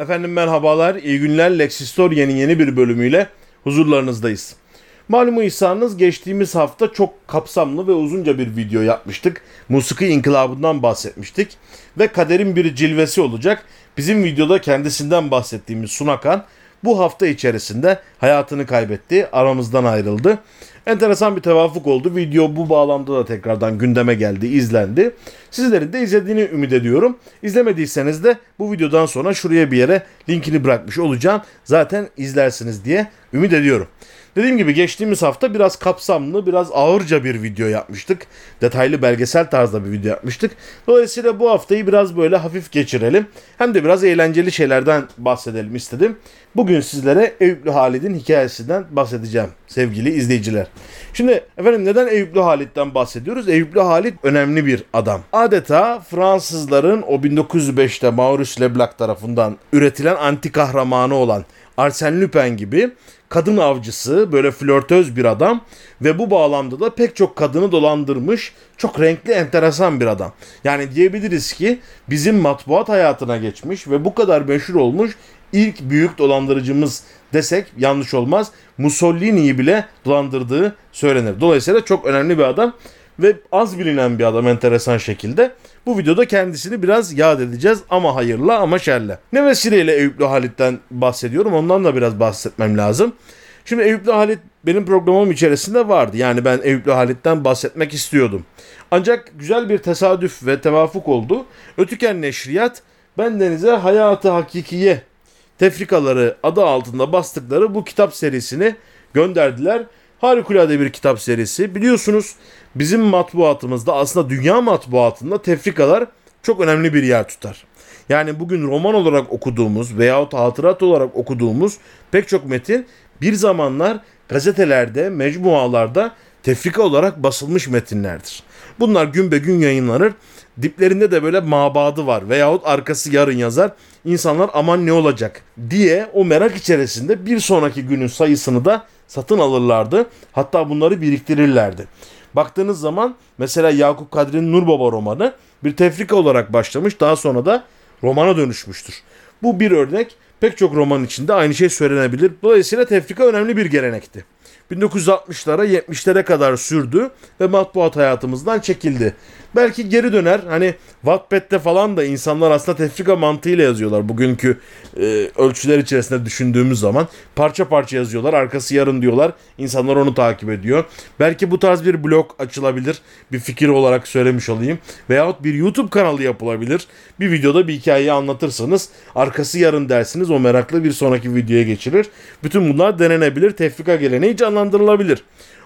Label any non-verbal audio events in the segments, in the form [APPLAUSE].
Efendim merhabalar, iyi günler. Lexistoria'nın yeni bir bölümüyle huzurlarınızdayız. Malumu ihsanınız geçtiğimiz hafta çok kapsamlı ve uzunca bir video yapmıştık. Musiki inkılabından bahsetmiştik. Ve kaderin bir cilvesi olacak. Bizim videoda kendisinden bahsettiğimiz Sunakan bu hafta içerisinde hayatını kaybetti, aramızdan ayrıldı. Enteresan bir tevafuk oldu. Video bu bağlamda da tekrardan gündeme geldi, izlendi. Sizlerin de izlediğini ümit ediyorum. İzlemediyseniz de bu videodan sonra şuraya bir yere linkini bırakmış olacağım. Zaten izlersiniz diye ümit ediyorum. Dediğim gibi geçtiğimiz hafta biraz kapsamlı, biraz ağırca bir video yapmıştık. Detaylı belgesel tarzda bir video yapmıştık. Dolayısıyla bu haftayı biraz böyle hafif geçirelim. Hem de biraz eğlenceli şeylerden bahsedelim istedim. Bugün sizlere Eyüplü Halid'in hikayesinden bahsedeceğim sevgili izleyiciler. Şimdi efendim neden Eyüplü Halid'den bahsediyoruz? Eyüplü Halid önemli bir adam. Adeta Fransızların o 1905'te Maurice Leblanc tarafından üretilen anti kahramanı olan Arsène Lupin gibi kadın avcısı, böyle flörtöz bir adam ve bu bağlamda da pek çok kadını dolandırmış, çok renkli, enteresan bir adam. Yani diyebiliriz ki bizim matbuat hayatına geçmiş ve bu kadar meşhur olmuş ilk büyük dolandırıcımız desek yanlış olmaz. Mussolini'yi bile dolandırdığı söylenir. Dolayısıyla çok önemli bir adam ve az bilinen bir adam enteresan şekilde. Bu videoda kendisini biraz yad edeceğiz ama hayırla ama şerle. Ne vesileyle Eyüplü Halit'ten bahsediyorum ondan da biraz bahsetmem lazım. Şimdi Eyüplü Halit benim programım içerisinde vardı. Yani ben Eyüplü Halit'ten bahsetmek istiyordum. Ancak güzel bir tesadüf ve tevafuk oldu. Ötüken Neşriyat ben denize hayatı hakikiye tefrikaları adı altında bastıkları bu kitap serisini gönderdiler. Harikulade bir kitap serisi. Biliyorsunuz bizim matbuatımızda aslında dünya matbuatında tefrikalar çok önemli bir yer tutar. Yani bugün roman olarak okuduğumuz veyahut hatırat olarak okuduğumuz pek çok metin bir zamanlar gazetelerde, mecmualarda tefrika olarak basılmış metinlerdir. Bunlar gün be gün yayınlanır. Diplerinde de böyle mabadı var veyahut arkası yarın yazar. İnsanlar aman ne olacak diye o merak içerisinde bir sonraki günün sayısını da satın alırlardı. Hatta bunları biriktirirlerdi. Baktığınız zaman mesela Yakup Kadri'nin Nur Baba romanı bir tefrika olarak başlamış daha sonra da romana dönüşmüştür. Bu bir örnek pek çok roman içinde aynı şey söylenebilir. Dolayısıyla tefrika önemli bir gelenekti. 1960'lara 70'lere kadar sürdü ve matbuat hayatımızdan çekildi. Belki geri döner. Hani Wattpad'de falan da insanlar aslında tefrika mantığıyla yazıyorlar. Bugünkü e, ölçüler içerisinde düşündüğümüz zaman parça parça yazıyorlar. Arkası yarın diyorlar. İnsanlar onu takip ediyor. Belki bu tarz bir blog açılabilir. Bir fikir olarak söylemiş olayım. Veyahut bir YouTube kanalı yapılabilir. Bir videoda bir hikayeyi anlatırsanız arkası yarın dersiniz. O meraklı bir sonraki videoya geçilir. Bütün bunlar denenebilir. Tefrika geleneği canlandırılabilir.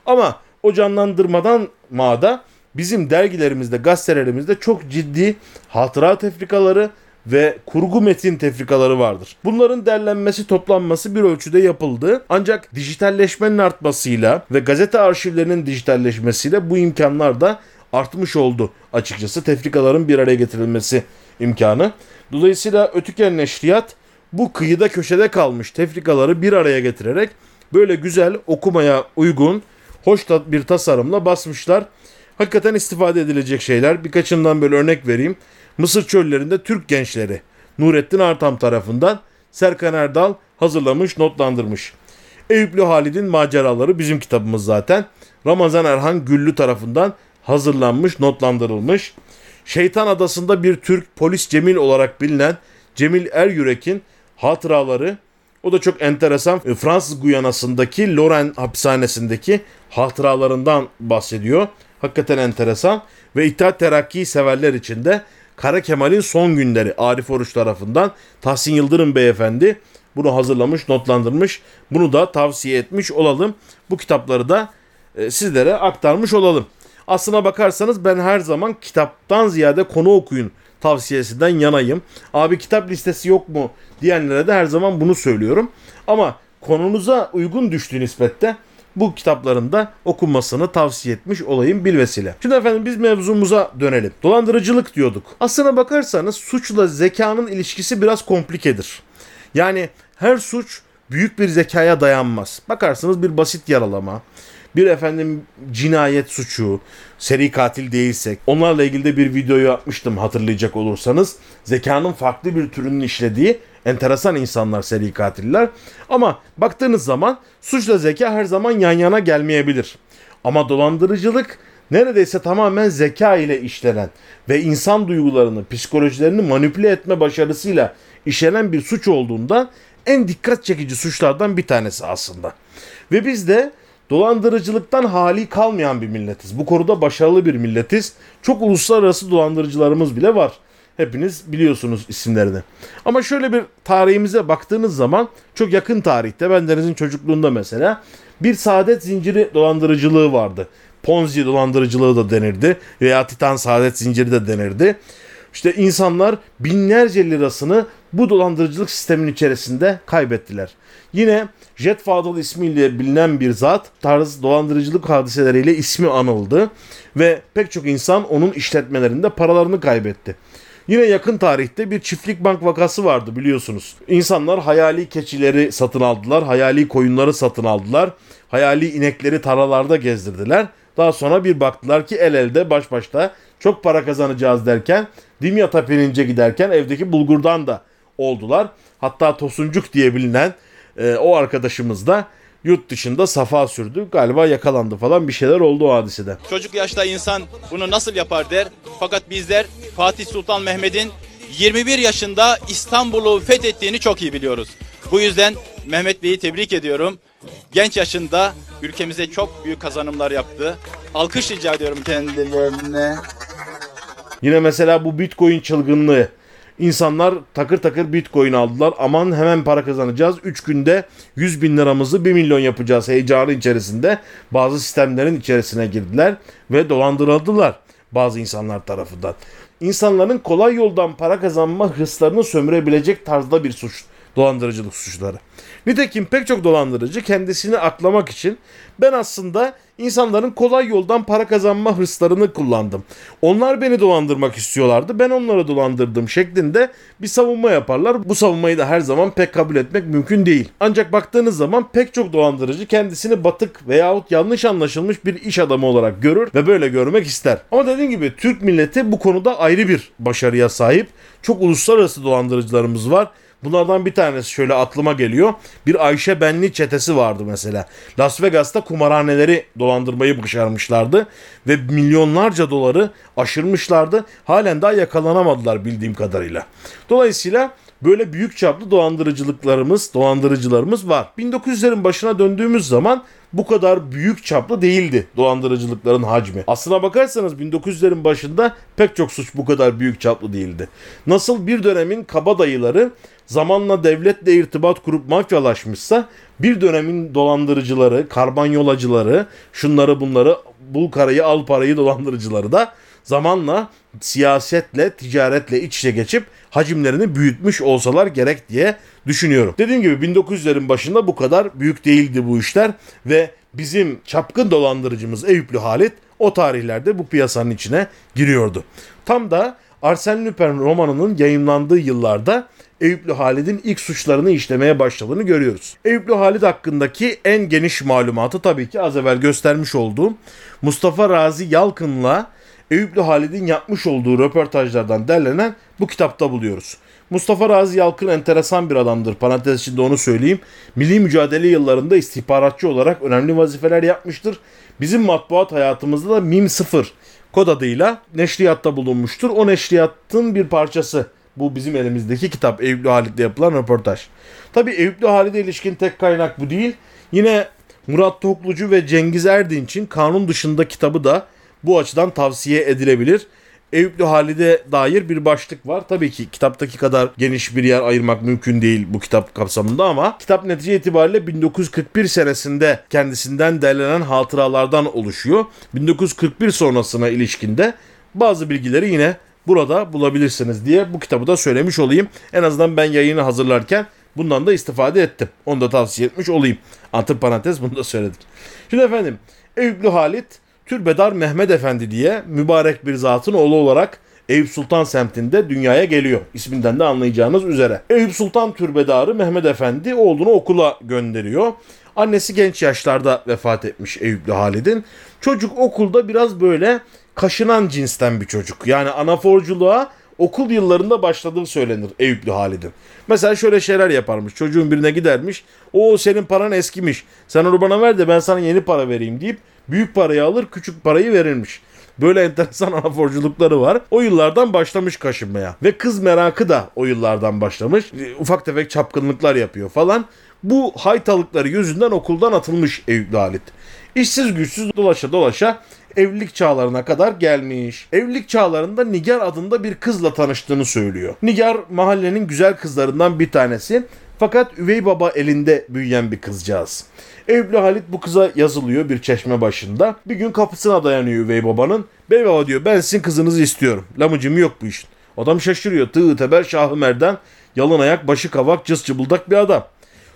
Ama o canlandırmadan mağda bizim dergilerimizde, gazetelerimizde çok ciddi hatıra tefrikaları ve kurgu metin tefrikaları vardır. Bunların derlenmesi, toplanması bir ölçüde yapıldı. Ancak dijitalleşmenin artmasıyla ve gazete arşivlerinin dijitalleşmesiyle bu imkanlar da artmış oldu açıkçası. Tefrikaların bir araya getirilmesi imkanı. Dolayısıyla Ötüken Neşriyat bu kıyıda köşede kalmış tefrikaları bir araya getirerek böyle güzel okumaya uygun hoş bir tasarımla basmışlar. Hakikaten istifade edilecek şeyler. Birkaçından böyle örnek vereyim. Mısır çöllerinde Türk gençleri Nurettin Artam tarafından Serkan Erdal hazırlamış, notlandırmış. Eyüplü Halid'in maceraları bizim kitabımız zaten. Ramazan Erhan Güllü tarafından hazırlanmış, notlandırılmış. Şeytan Adası'nda bir Türk polis Cemil olarak bilinen Cemil Eryürek'in hatıraları o da çok enteresan. Fransız Guyana'sındaki Loren hapishanesindeki hatıralarından bahsediyor. Hakikaten enteresan. Ve İttihat Terakki severler için de Kara Kemal'in son günleri Arif Oruç tarafından Tahsin Yıldırım beyefendi bunu hazırlamış, notlandırmış. Bunu da tavsiye etmiş olalım. Bu kitapları da e, sizlere aktarmış olalım. Aslına bakarsanız ben her zaman kitaptan ziyade konu okuyun tavsiyesinden yanayım. Abi kitap listesi yok mu diyenlere de her zaman bunu söylüyorum. Ama konunuza uygun düştüğü nispette bu kitapların da okunmasını tavsiye etmiş olayım bilvesile. Şimdi efendim biz mevzumuza dönelim. Dolandırıcılık diyorduk. Aslına bakarsanız suçla zekanın ilişkisi biraz komplikedir. Yani her suç büyük bir zekaya dayanmaz. Bakarsınız bir basit yaralama, bir efendim cinayet suçu, seri katil değilsek onlarla ilgili de bir video yapmıştım hatırlayacak olursanız. Zekanın farklı bir türünün işlediği Enteresan insanlar seri katiller. Ama baktığınız zaman suçla zeka her zaman yan yana gelmeyebilir. Ama dolandırıcılık neredeyse tamamen zeka ile işlenen ve insan duygularını, psikolojilerini manipüle etme başarısıyla işlenen bir suç olduğundan en dikkat çekici suçlardan bir tanesi aslında. Ve biz de dolandırıcılıktan hali kalmayan bir milletiz. Bu konuda başarılı bir milletiz. Çok uluslararası dolandırıcılarımız bile var. Hepiniz biliyorsunuz isimlerini. Ama şöyle bir tarihimize baktığınız zaman çok yakın tarihte ben Deniz'in çocukluğunda mesela bir saadet zinciri dolandırıcılığı vardı. Ponzi dolandırıcılığı da denirdi veya Titan saadet zinciri de denirdi. İşte insanlar binlerce lirasını bu dolandırıcılık sistemin içerisinde kaybettiler. Yine Jet Fadıl ismiyle bilinen bir zat tarz dolandırıcılık hadiseleriyle ismi anıldı ve pek çok insan onun işletmelerinde paralarını kaybetti. Yine yakın tarihte bir çiftlik bank vakası vardı biliyorsunuz. İnsanlar hayali keçileri satın aldılar, hayali koyunları satın aldılar, hayali inekleri taralarda gezdirdiler. Daha sonra bir baktılar ki el elde baş başta çok para kazanacağız derken Dimyat'a pirince giderken evdeki bulgurdan da oldular. Hatta Tosuncuk diye bilinen e, o arkadaşımız da yurt dışında safa sürdü. Galiba yakalandı falan bir şeyler oldu o hadisede. Çocuk yaşta insan bunu nasıl yapar der. Fakat bizler Fatih Sultan Mehmet'in 21 yaşında İstanbul'u fethettiğini çok iyi biliyoruz. Bu yüzden Mehmet Bey'i tebrik ediyorum. Genç yaşında ülkemize çok büyük kazanımlar yaptı. Alkış rica ediyorum kendilerine. Yine mesela bu Bitcoin çılgınlığı. İnsanlar takır takır Bitcoin aldılar. Aman hemen para kazanacağız. 3 günde 100 bin liramızı 1 milyon yapacağız heyecanı içerisinde. Bazı sistemlerin içerisine girdiler ve dolandırıldılar bazı insanlar tarafından. İnsanların kolay yoldan para kazanma hırslarını sömürebilecek tarzda bir suç dolandırıcılık suçları. Nitekim pek çok dolandırıcı kendisini aklamak için ben aslında insanların kolay yoldan para kazanma hırslarını kullandım. Onlar beni dolandırmak istiyorlardı. Ben onları dolandırdım şeklinde bir savunma yaparlar. Bu savunmayı da her zaman pek kabul etmek mümkün değil. Ancak baktığınız zaman pek çok dolandırıcı kendisini batık veyahut yanlış anlaşılmış bir iş adamı olarak görür ve böyle görmek ister. Ama dediğim gibi Türk milleti bu konuda ayrı bir başarıya sahip. Çok uluslararası dolandırıcılarımız var. Bunlardan bir tanesi şöyle aklıma geliyor. Bir Ayşe Benli çetesi vardı mesela. Las Vegas'ta kumarhaneleri dolandırmayı başarmışlardı ve milyonlarca doları aşırmışlardı. Halen daha yakalanamadılar bildiğim kadarıyla. Dolayısıyla böyle büyük çaplı dolandırıcılıklarımız, dolandırıcılarımız var. 1900'lerin başına döndüğümüz zaman bu kadar büyük çaplı değildi dolandırıcılıkların hacmi. Aslına bakarsanız 1900'lerin başında pek çok suç bu kadar büyük çaplı değildi. Nasıl bir dönemin kabadayıları zamanla devletle irtibat kurup mafyalaşmışsa bir dönemin dolandırıcıları, karbanyolacıları, şunları bunları bul karayı al parayı dolandırıcıları da zamanla siyasetle, ticaretle iç içe geçip hacimlerini büyütmüş olsalar gerek diye düşünüyorum. Dediğim gibi 1900'lerin başında bu kadar büyük değildi bu işler ve bizim çapkın dolandırıcımız Eyüplü Halit o tarihlerde bu piyasanın içine giriyordu. Tam da Arsène Lupin romanının yayınlandığı yıllarda Eyüplü Halid'in ilk suçlarını işlemeye başladığını görüyoruz. Eyüplü Halid hakkındaki en geniş malumatı tabii ki az evvel göstermiş olduğum Mustafa Razi Yalkın'la Eyüplü Halid'in yapmış olduğu röportajlardan derlenen bu kitapta buluyoruz. Mustafa Razi Yalkın enteresan bir adamdır. Parantez içinde onu söyleyeyim. Milli mücadele yıllarında istihbaratçı olarak önemli vazifeler yapmıştır. Bizim matbuat hayatımızda da MIM 0 kod adıyla neşriyatta bulunmuştur. O neşriyatın bir parçası. Bu bizim elimizdeki kitap Eyüplü Halit'le yapılan röportaj. Tabi Eyüplü Halit'e ilişkin tek kaynak bu değil. Yine Murat Toklucu ve Cengiz Erdinç'in kanun dışında kitabı da bu açıdan tavsiye edilebilir. Eyüplü Halide dair bir başlık var. Tabii ki kitaptaki kadar geniş bir yer ayırmak mümkün değil bu kitap kapsamında ama kitap netice itibariyle 1941 senesinde kendisinden derlenen hatıralardan oluşuyor. 1941 sonrasına ilişkinde bazı bilgileri yine burada bulabilirsiniz diye bu kitabı da söylemiş olayım. En azından ben yayını hazırlarken bundan da istifade ettim. Onu da tavsiye etmiş olayım. Antır parantez bunu da söyledik. Şimdi efendim Eyüplü Halit Türbedar Mehmet Efendi diye mübarek bir zatın oğlu olarak Eyüp Sultan semtinde dünyaya geliyor. İsminden de anlayacağınız üzere. Eyüp Sultan Türbedarı Mehmet Efendi oğlunu okula gönderiyor. Annesi genç yaşlarda vefat etmiş Eyüplü Halid'in. Çocuk okulda biraz böyle kaşınan cinsten bir çocuk. Yani anaforculuğa okul yıllarında başladığı söylenir Eyüplü Halid'in. Mesela şöyle şeyler yaparmış. Çocuğun birine gidermiş. O senin paran eskimiş. Sen onu bana ver de ben sana yeni para vereyim deyip büyük parayı alır küçük parayı verirmiş. Böyle enteresan [LAUGHS] anaforculukları var. O yıllardan başlamış kaşınmaya. Ve kız merakı da o yıllardan başlamış. E, Ufak tefek çapkınlıklar yapıyor falan. Bu haytalıkları yüzünden okuldan atılmış Eyüplü Halit. İşsiz güçsüz dolaşa dolaşa evlilik çağlarına kadar gelmiş. Evlilik çağlarında Nigar adında bir kızla tanıştığını söylüyor. Nigar mahallenin güzel kızlarından bir tanesi. Fakat üvey baba elinde büyüyen bir kızcağız. Evli Halit bu kıza yazılıyor bir çeşme başında. Bir gün kapısına dayanıyor üvey babanın. Bey baba diyor ben sizin kızınızı istiyorum. Lamıcım yok bu işin. Adam şaşırıyor. Tığ teber şahı merdan. Yalın ayak başı kavak cız cıbıldak bir adam.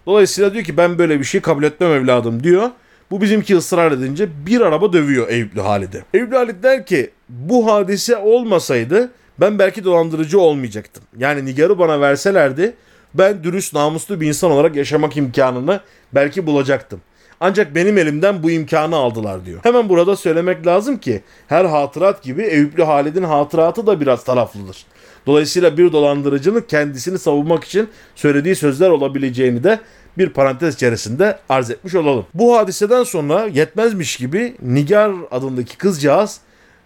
Dolayısıyla diyor ki ben böyle bir şey kabul etmem evladım diyor. Bu bizimki ısrar edince bir araba dövüyor Eyüplü Halid'i. Eyüplü Halid der ki bu hadise olmasaydı ben belki dolandırıcı olmayacaktım. Yani Nigar'ı bana verselerdi ben dürüst namuslu bir insan olarak yaşamak imkanını belki bulacaktım. Ancak benim elimden bu imkanı aldılar diyor. Hemen burada söylemek lazım ki her hatırat gibi Eyüplü Halid'in hatıratı da biraz taraflıdır. Dolayısıyla bir dolandırıcının kendisini savunmak için söylediği sözler olabileceğini de bir parantez içerisinde arz etmiş olalım. Bu hadiseden sonra yetmezmiş gibi Nigar adındaki kızcağız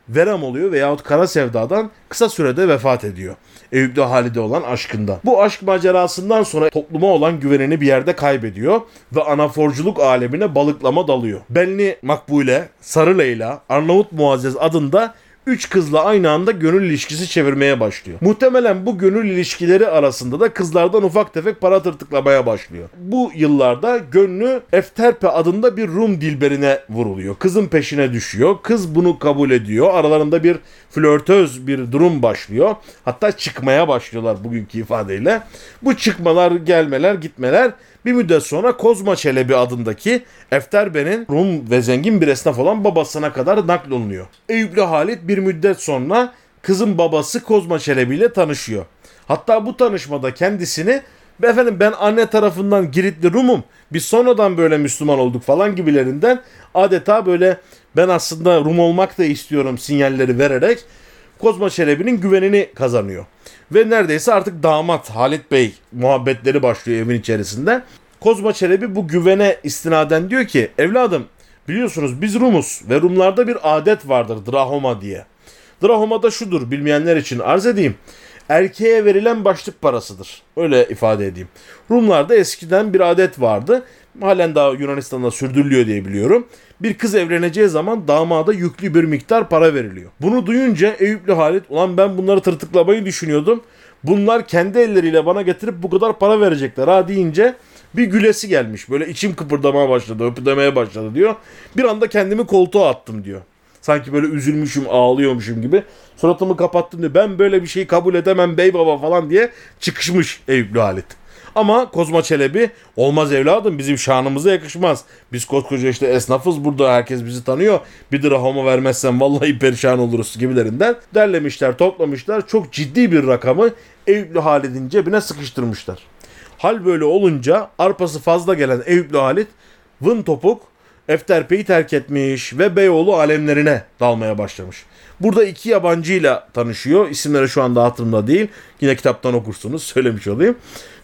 verem oluyor veyahut kara sevdadan kısa sürede vefat ediyor. Eyüp'le Halide olan aşkında. Bu aşk macerasından sonra topluma olan güvenini bir yerde kaybediyor ve anaforculuk alemine balıklama dalıyor. Benli Makbule, Sarı Leyla, Arnavut Muazzez adında üç kızla aynı anda gönül ilişkisi çevirmeye başlıyor. Muhtemelen bu gönül ilişkileri arasında da kızlardan ufak tefek para tırtıklamaya başlıyor. Bu yıllarda gönlü Efterpe adında bir Rum dilberine vuruluyor. Kızın peşine düşüyor. Kız bunu kabul ediyor. Aralarında bir flörtöz bir durum başlıyor. Hatta çıkmaya başlıyorlar bugünkü ifadeyle. Bu çıkmalar, gelmeler, gitmeler bir müddet sonra Kozma Çelebi adındaki Efterbe'nin Rum ve zengin bir esnaf olan babasına kadar naklolunuyor. Eyüplü Halit bir müddet sonra kızın babası Kozma Çelebi ile tanışıyor. Hatta bu tanışmada kendisini efendim ben anne tarafından Giritli Rum'um biz sonradan böyle Müslüman olduk falan gibilerinden adeta böyle ben aslında Rum olmak da istiyorum sinyalleri vererek Kozma Çelebi'nin güvenini kazanıyor. Ve neredeyse artık damat Halit Bey muhabbetleri başlıyor evin içerisinde. Kozma Çelebi bu güvene istinaden diyor ki evladım biliyorsunuz biz Rumuz ve Rumlarda bir adet vardır drahoma diye. Drahoma da şudur bilmeyenler için arz edeyim. Erkeğe verilen başlık parasıdır. Öyle ifade edeyim. Rumlarda eskiden bir adet vardı. Halen daha Yunanistan'da sürdürülüyor diye biliyorum. Bir kız evleneceği zaman damada yüklü bir miktar para veriliyor. Bunu duyunca Eyüplü Halit ulan ben bunları tırtıklamayı düşünüyordum. Bunlar kendi elleriyle bana getirip bu kadar para verecekler ha deyince bir gülesi gelmiş. Böyle içim kıpırdamaya başladı, öpüdemeye başladı diyor. Bir anda kendimi koltuğa attım diyor. Sanki böyle üzülmüşüm, ağlıyormuşum gibi. Suratımı kapattım diyor. Ben böyle bir şeyi kabul edemem bey baba falan diye çıkışmış Eyüplü Halit. Ama Kozma Çelebi olmaz evladım bizim şanımıza yakışmaz. Biz koskoca işte esnafız burada herkes bizi tanıyor. Bir drahoma vermezsen vallahi perişan oluruz gibilerinden derlemişler toplamışlar. Çok ciddi bir rakamı Eyüplü Halit'in cebine sıkıştırmışlar. Hal böyle olunca arpası fazla gelen Eyüplü Halit vın topuk Efterpe'yi terk etmiş ve Beyoğlu alemlerine dalmaya başlamış. Burada iki yabancıyla tanışıyor. İsimleri şu anda hatırımda değil. Yine kitaptan okursunuz [LAUGHS] söylemiş olayım.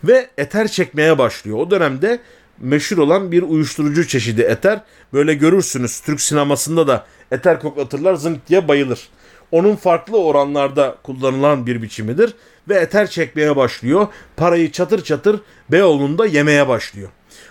Ve eter çekmeye başlıyor. O dönemde meşhur olan bir uyuşturucu çeşidi eter. Böyle görürsünüz Türk sinemasında da eter koklatırlar zınk diye bayılır. Onun farklı oranlarda kullanılan bir biçimidir ve eter çekmeye başlıyor. Parayı çatır çatır Beyoğlu'nda yemeye başlıyor.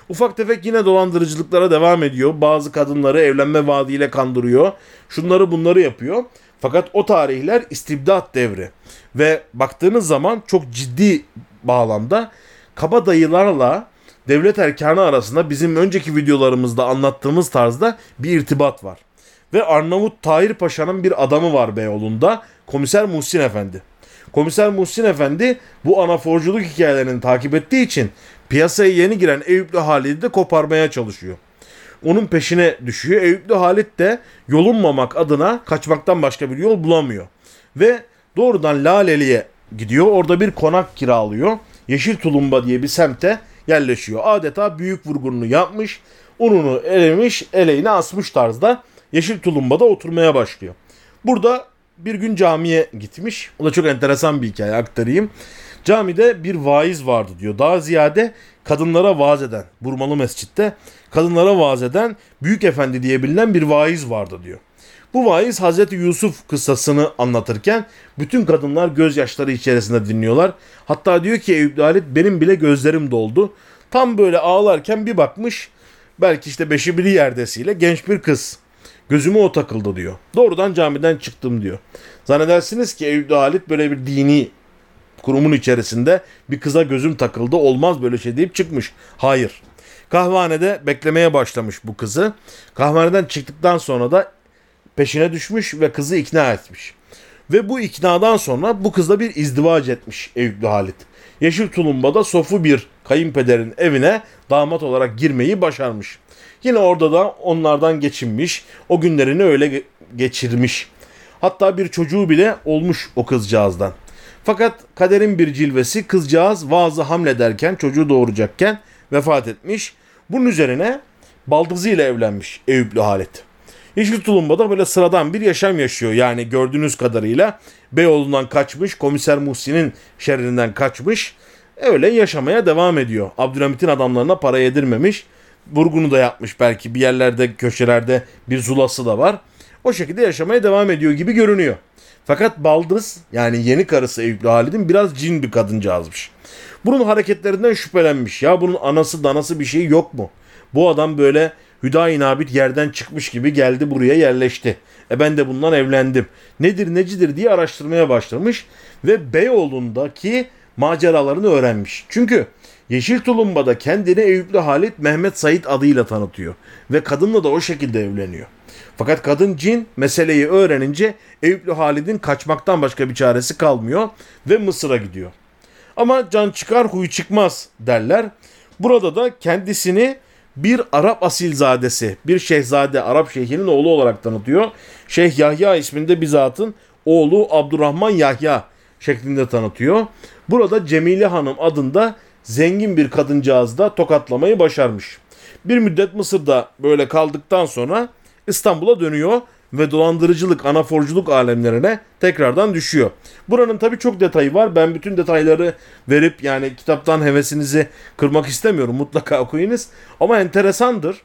Ufak tefek yine dolandırıcılıklara devam ediyor. Bazı kadınları evlenme vaadiyle kandırıyor. Şunları bunları yapıyor. Fakat o tarihler istibdat devri. Ve baktığınız zaman çok ciddi bağlamda kabadayılarla devlet erkanı arasında bizim önceki videolarımızda anlattığımız tarzda bir irtibat var. Ve Arnavut Tahir Paşa'nın bir adamı var Beyoğlu'nda. Komiser Muhsin Efendi. Komiser Muhsin Efendi bu anaforculuk hikayelerini takip ettiği için piyasaya yeni giren Eyüplü Halid'i de koparmaya çalışıyor. Onun peşine düşüyor. Eyüplü Halit de yolunmamak adına kaçmaktan başka bir yol bulamıyor. Ve doğrudan Laleli'ye gidiyor. Orada bir konak kiralıyor. Yeşil Tulumba diye bir semte yerleşiyor. Adeta büyük vurgununu yapmış. Ununu elemiş, eleğini asmış tarzda Yeşil Tulumba'da oturmaya başlıyor. Burada bir gün camiye gitmiş. O da çok enteresan bir hikaye aktarayım. Camide bir vaiz vardı diyor. Daha ziyade kadınlara vaaz eden, Burmalı Mescid'de kadınlara vaaz eden Büyük Efendi diye bilinen bir vaiz vardı diyor. Bu vaiz Hazreti Yusuf kıssasını anlatırken bütün kadınlar gözyaşları içerisinde dinliyorlar. Hatta diyor ki Eyüp Halit benim bile gözlerim doldu. Tam böyle ağlarken bir bakmış belki işte beşi biri yerdesiyle genç bir kız. Gözüme o takıldı diyor. Doğrudan camiden çıktım diyor. Zannedersiniz ki Eyüp Halit böyle bir dini kurumun içerisinde bir kıza gözüm takıldı olmaz böyle şey deyip çıkmış. Hayır. Kahvanede beklemeye başlamış bu kızı. Kahvaneden çıktıktan sonra da peşine düşmüş ve kızı ikna etmiş. Ve bu iknadan sonra bu kızla bir izdivac etmiş Eyüplü Halit. Yeşil Tulumba'da sofu bir kayınpederin evine damat olarak girmeyi başarmış. Yine orada da onlardan geçinmiş, o günlerini öyle geçirmiş. Hatta bir çocuğu bile olmuş o kızcağızdan. Fakat kaderin bir cilvesi kızcağız vaazı hamlederken çocuğu doğuracakken vefat etmiş. Bunun üzerine baldızı ile evlenmiş Eyüplü Halit. Yeşil Tulumba'da böyle sıradan bir yaşam yaşıyor. Yani gördüğünüz kadarıyla Beyoğlu'ndan kaçmış, komiser Muhsin'in şerrinden kaçmış. Öyle yaşamaya devam ediyor. Abdülhamit'in adamlarına para yedirmemiş. Vurgunu da yapmış belki bir yerlerde köşelerde bir zulası da var. O şekilde yaşamaya devam ediyor gibi görünüyor. Fakat Baldız yani yeni karısı Eyüplü Halid'in biraz cin bir kadıncağızmış. Bunun hareketlerinden şüphelenmiş. Ya bunun anası danası bir şey yok mu? Bu adam böyle Hüdayi Nabit yerden çıkmış gibi geldi buraya yerleşti. E ben de bundan evlendim. Nedir necidir diye araştırmaya başlamış ve Beyoğlu'ndaki maceralarını öğrenmiş. Çünkü Yeşil Tulumba'da kendini Eyüplü Halit Mehmet Said adıyla tanıtıyor ve kadınla da o şekilde evleniyor. Fakat kadın cin meseleyi öğrenince Eyüplü Halid'in kaçmaktan başka bir çaresi kalmıyor ve Mısır'a gidiyor. Ama can çıkar huy çıkmaz derler. Burada da kendisini bir Arap asilzadesi, bir şehzade, Arap şeyhinin oğlu olarak tanıtıyor. Şeyh Yahya isminde bir zatın oğlu Abdurrahman Yahya şeklinde tanıtıyor. Burada Cemile Hanım adında zengin bir kadıncağız da tokatlamayı başarmış. Bir müddet Mısır'da böyle kaldıktan sonra İstanbul'a dönüyor ve dolandırıcılık, anaforculuk alemlerine tekrardan düşüyor. Buranın tabii çok detayı var. Ben bütün detayları verip yani kitaptan hevesinizi kırmak istemiyorum. Mutlaka okuyunuz. Ama enteresandır.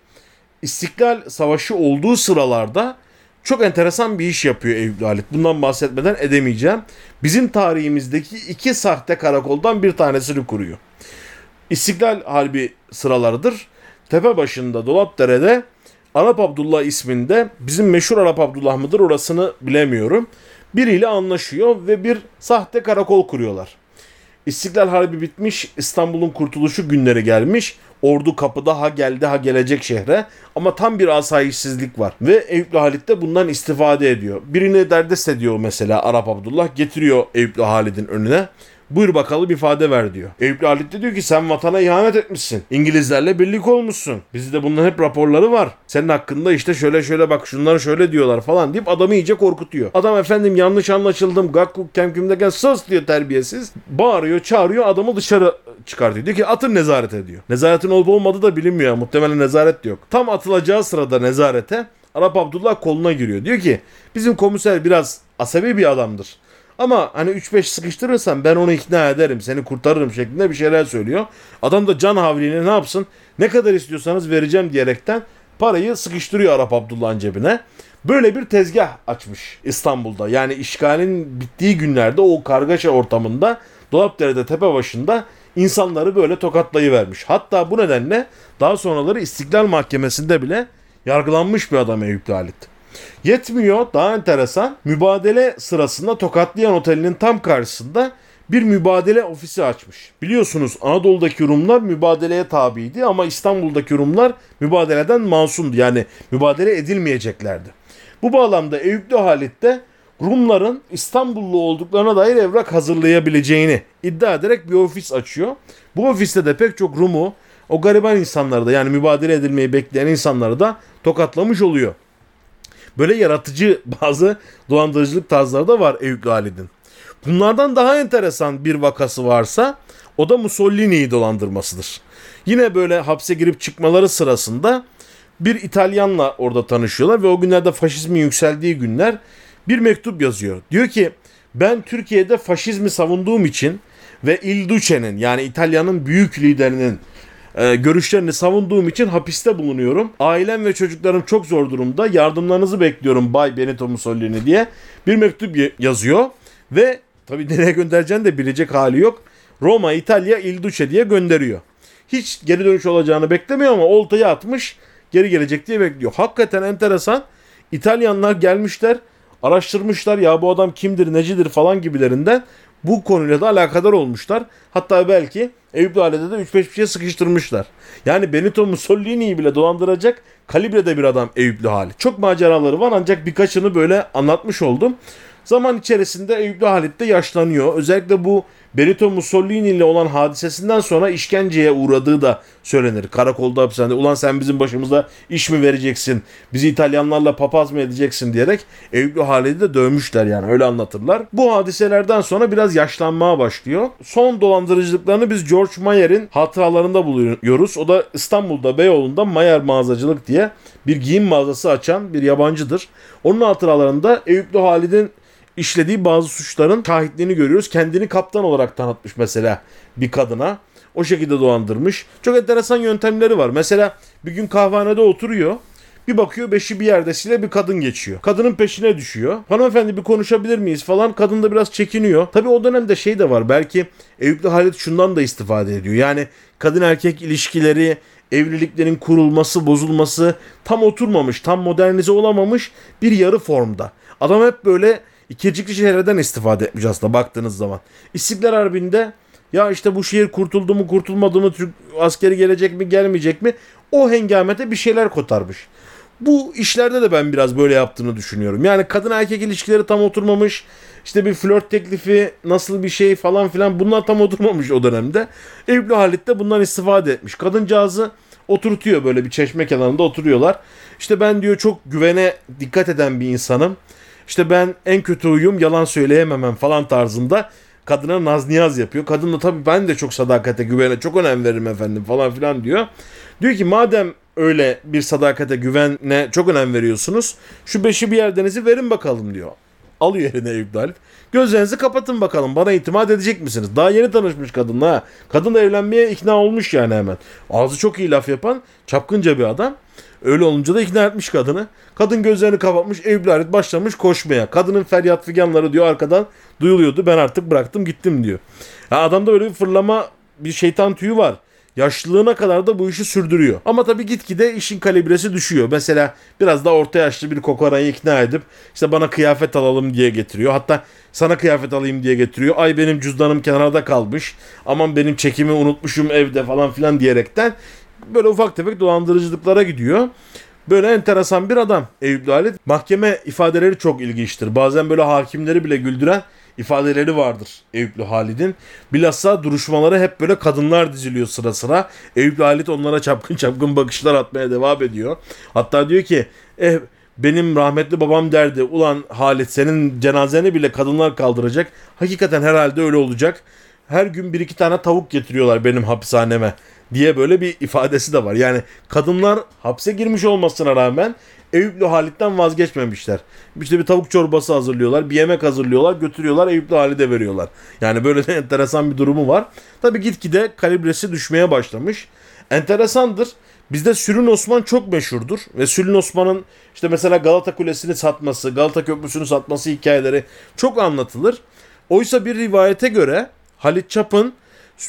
İstiklal Savaşı olduğu sıralarda çok enteresan bir iş yapıyor Eyüp Halit. Bundan bahsetmeden edemeyeceğim. Bizim tarihimizdeki iki sahte karakoldan bir tanesini kuruyor. İstiklal Harbi sıralarıdır. Tepe başında Dolapdere'de Arap Abdullah isminde bizim meşhur Arap Abdullah mıdır orasını bilemiyorum. Biriyle anlaşıyor ve bir sahte karakol kuruyorlar. İstiklal Harbi bitmiş, İstanbul'un kurtuluşu günleri gelmiş. Ordu kapıda ha geldi ha gelecek şehre. Ama tam bir asayişsizlik var. Ve Eyüplü Halit de bundan istifade ediyor. Birini derdest ediyor mesela Arap Abdullah. Getiriyor Eyüplü Halit'in önüne. Buyur bakalım ifade ver diyor. Eyüplü Halit de diyor ki sen vatana ihanet etmişsin. İngilizlerle birlik olmuşsun. Bizde bunların hep raporları var. Senin hakkında işte şöyle şöyle bak şunları şöyle diyorlar falan deyip adamı iyice korkutuyor. Adam efendim yanlış anlaşıldım. Gakkuk kemkümdeken sus diyor terbiyesiz. Bağırıyor çağırıyor adamı dışarı çıkartıyor. Diyor ki atın nezarete diyor. Nezaretin olup olmadığı da bilinmiyor. Muhtemelen nezaret de yok. Tam atılacağı sırada nezarete Arap Abdullah koluna giriyor. Diyor ki bizim komiser biraz asabi bir adamdır. Ama hani 3-5 sıkıştırırsan ben onu ikna ederim seni kurtarırım şeklinde bir şeyler söylüyor. Adam da can havliyle ne yapsın ne kadar istiyorsanız vereceğim diyerekten parayı sıkıştırıyor Arap Abdullah'ın cebine. Böyle bir tezgah açmış İstanbul'da. Yani işgalin bittiği günlerde o kargaşa ortamında Dolapdere'de tepe başında insanları böyle tokatlayıvermiş. Hatta bu nedenle daha sonraları İstiklal Mahkemesi'nde bile yargılanmış bir adam Eyüp Halit. Yetmiyor daha enteresan mübadele sırasında Tokatlayan Oteli'nin tam karşısında bir mübadele ofisi açmış. Biliyorsunuz Anadolu'daki Rumlar mübadeleye tabiydi ama İstanbul'daki Rumlar mübadeleden masumdu. Yani mübadele edilmeyeceklerdi. Bu bağlamda Eyüplü Halit'te Rumların İstanbullu olduklarına dair evrak hazırlayabileceğini iddia ederek bir ofis açıyor. Bu ofiste de pek çok Rum'u o gariban insanları da yani mübadele edilmeyi bekleyen insanları da tokatlamış oluyor. Böyle yaratıcı [LAUGHS] bazı dolandırıcılık tarzları da var Eyüp Galid'in. Bunlardan daha enteresan bir vakası varsa o da Mussolini'yi dolandırmasıdır. Yine böyle hapse girip çıkmaları sırasında bir İtalyanla orada tanışıyorlar ve o günlerde faşizmin yükseldiği günler bir mektup yazıyor. Diyor ki ben Türkiye'de faşizmi savunduğum için ve Il Duce'nin yani İtalya'nın büyük liderinin e, görüşlerini savunduğum için hapiste bulunuyorum. Ailem ve çocuklarım çok zor durumda. Yardımlarınızı bekliyorum Bay Benito Mussolini diye bir mektup yazıyor ve tabii nereye göndereceğini de bilecek hali yok. Roma, İtalya, Il Duce diye gönderiyor. Hiç geri dönüş olacağını beklemiyor ama oltayı atmış geri gelecek diye bekliyor. Hakikaten enteresan. İtalyanlar gelmişler, araştırmışlar ya bu adam kimdir, necidir falan gibilerinden bu konuyla da alakadar olmuşlar. Hatta belki Eyüp Lale'de de 3-5 bir şey sıkıştırmışlar. Yani Benito Mussolini'yi bile dolandıracak kalibrede bir adam Eyüplü hali. Çok maceraları var ancak birkaçını böyle anlatmış oldum. Zaman içerisinde Eyüplü Halit de yaşlanıyor. Özellikle bu Benito Mussolini ile olan hadisesinden sonra işkenceye uğradığı da söylenir. Karakolda hapishanede ulan sen bizim başımıza iş mi vereceksin? Bizi İtalyanlarla papaz mı edeceksin diyerek Eyüplü Halid'i de dövmüşler yani öyle anlatırlar. Bu hadiselerden sonra biraz yaşlanmaya başlıyor. Son dolandırıcılıklarını biz George Mayer'in hatıralarında buluyoruz. O da İstanbul'da Beyoğlu'nda Mayer mağazacılık diye bir giyim mağazası açan bir yabancıdır. Onun hatıralarında Eyüplü Halid'in işlediği bazı suçların şahitliğini görüyoruz. Kendini kaptan olarak tanıtmış mesela bir kadına. O şekilde dolandırmış. Çok enteresan yöntemleri var. Mesela bir gün kahvehanede oturuyor. Bir bakıyor beşi bir yerde sile bir kadın geçiyor. Kadının peşine düşüyor. Hanımefendi bir konuşabilir miyiz falan. Kadın da biraz çekiniyor. Tabi o dönemde şey de var. Belki Eyüplü Halit şundan da istifade ediyor. Yani kadın erkek ilişkileri, evliliklerin kurulması, bozulması tam oturmamış, tam modernize olamamış bir yarı formda. Adam hep böyle İkircikli şehirden istifade etmiş aslında baktığınız zaman. İstiklal Harbi'nde ya işte bu şehir kurtuldu mu kurtulmadı mı Türk askeri gelecek mi gelmeyecek mi o hengamete bir şeyler kotarmış. Bu işlerde de ben biraz böyle yaptığını düşünüyorum. Yani kadın erkek ilişkileri tam oturmamış. İşte bir flört teklifi nasıl bir şey falan filan bunlar tam oturmamış o dönemde. Evli Halit de bundan istifade etmiş. Kadıncağızı oturtuyor böyle bir çeşme kenarında oturuyorlar. İşte ben diyor çok güvene dikkat eden bir insanım. İşte ben en kötü uyum yalan söyleyememem falan tarzında kadına naz niyaz yapıyor. Kadın da tabii ben de çok sadakate güvene çok önem veririm efendim falan filan diyor. Diyor ki madem öyle bir sadakate güvene çok önem veriyorsunuz şu beşi bir yerdenizi verin bakalım diyor. Alıyor eline Eyüp Dalip. Gözlerinizi kapatın bakalım bana itimat edecek misiniz? Daha yeni tanışmış kadınla. Kadın da evlenmeye ikna olmuş yani hemen. Ağzı çok iyi laf yapan çapkınca bir adam. Öyle olunca da ikna etmiş kadını. Kadın gözlerini kapatmış, evlaret başlamış koşmaya. Kadının feryat figanları diyor arkadan duyuluyordu. Ben artık bıraktım gittim diyor. Ya adamda böyle bir fırlama, bir şeytan tüyü var. Yaşlılığına kadar da bu işi sürdürüyor. Ama tabii gitgide işin kalibresi düşüyor. Mesela biraz da orta yaşlı bir kokorayı ikna edip işte bana kıyafet alalım diye getiriyor. Hatta sana kıyafet alayım diye getiriyor. Ay benim cüzdanım kenarda kalmış. Aman benim çekimi unutmuşum evde falan filan diyerekten böyle ufak tefek dolandırıcılıklara gidiyor. Böyle enteresan bir adam Eyüp Halit. Mahkeme ifadeleri çok ilginçtir. Bazen böyle hakimleri bile güldüren ifadeleri vardır Eyüplü Halid'in. Bilhassa duruşmaları hep böyle kadınlar diziliyor sıra sıra. Eyüplü Halit onlara çapkın çapkın bakışlar atmaya devam ediyor. Hatta diyor ki eh, benim rahmetli babam derdi ulan Halit senin cenazeni bile kadınlar kaldıracak. Hakikaten herhalde öyle olacak. Her gün bir iki tane tavuk getiriyorlar benim hapishaneme diye böyle bir ifadesi de var. Yani kadınlar hapse girmiş olmasına rağmen Eyüplü Halit'ten vazgeçmemişler. İşte bir tavuk çorbası hazırlıyorlar, bir yemek hazırlıyorlar, götürüyorlar Eyüplü Halit'e veriyorlar. Yani böyle de [LAUGHS] enteresan bir durumu var. Tabi gitgide kalibresi düşmeye başlamış. Enteresandır. Bizde Sülün Osman çok meşhurdur. Ve Sülün Osman'ın işte mesela Galata Kulesi'ni satması, Galata Köprüsü'nü satması hikayeleri çok anlatılır. Oysa bir rivayete göre Halit Çap'ın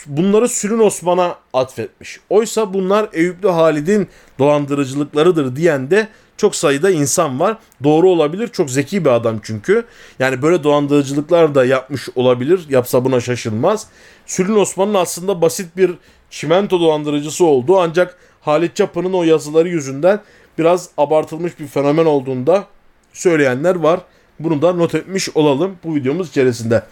bunları Sülün Osman'a atfetmiş. Oysa bunlar Eyüplü Halid'in dolandırıcılıklarıdır diyen de çok sayıda insan var. Doğru olabilir. Çok zeki bir adam çünkü. Yani böyle dolandırıcılıklar da yapmış olabilir. Yapsa buna şaşılmaz. Sülün Osman'ın aslında basit bir çimento dolandırıcısı olduğu ancak Halit Çapı'nın o yazıları yüzünden biraz abartılmış bir fenomen olduğunda söyleyenler var. Bunu da not etmiş olalım bu videomuz içerisinde.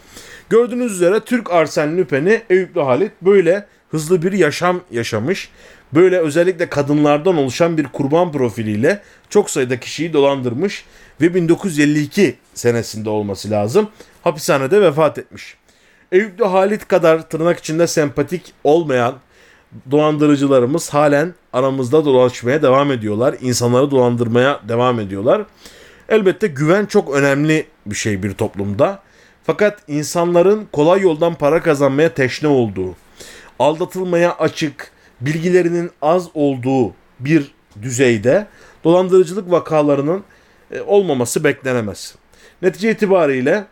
Gördüğünüz üzere Türk Arsen Lüpen'i Eyüplü Halit böyle hızlı bir yaşam yaşamış. Böyle özellikle kadınlardan oluşan bir kurban profiliyle çok sayıda kişiyi dolandırmış ve 1952 senesinde olması lazım hapishanede vefat etmiş. Eyüplü Halit kadar tırnak içinde sempatik olmayan dolandırıcılarımız halen aramızda dolaşmaya devam ediyorlar. İnsanları dolandırmaya devam ediyorlar. Elbette güven çok önemli bir şey bir toplumda. Fakat insanların kolay yoldan para kazanmaya teşne olduğu, aldatılmaya açık, bilgilerinin az olduğu bir düzeyde dolandırıcılık vakalarının e, olmaması beklenemez. Netice itibariyle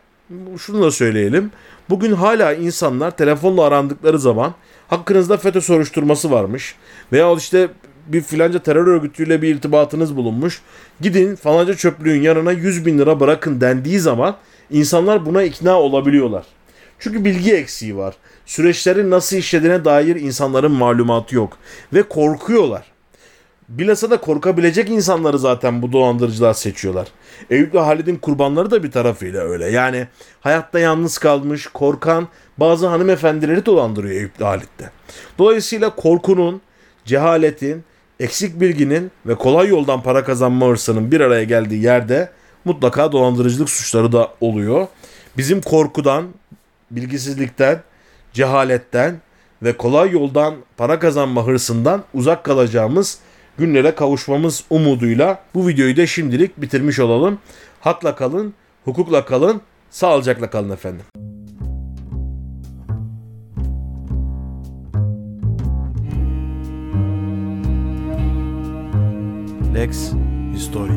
şunu da söyleyelim. Bugün hala insanlar telefonla arandıkları zaman hakkınızda FETÖ soruşturması varmış veya işte bir filanca terör örgütüyle bir irtibatınız bulunmuş. Gidin falanca çöplüğün yanına 100 bin lira bırakın dendiği zaman insanlar buna ikna olabiliyorlar. Çünkü bilgi eksiği var. Süreçlerin nasıl işlediğine dair insanların malumatı yok. Ve korkuyorlar. Bilhassa da korkabilecek insanları zaten bu dolandırıcılar seçiyorlar. Eyüp ve Halid'in kurbanları da bir tarafıyla öyle. Yani hayatta yalnız kalmış, korkan bazı hanımefendileri dolandırıyor Eyüp ve Halid'de. Dolayısıyla korkunun, cehaletin, eksik bilginin ve kolay yoldan para kazanma hırsının bir araya geldiği yerde mutlaka dolandırıcılık suçları da oluyor. Bizim korkudan, bilgisizlikten, cehaletten ve kolay yoldan para kazanma hırsından uzak kalacağımız günlere kavuşmamız umuduyla bu videoyu da şimdilik bitirmiş olalım. Hakla kalın, hukukla kalın, sağlıcakla kalın efendim. Lex Historia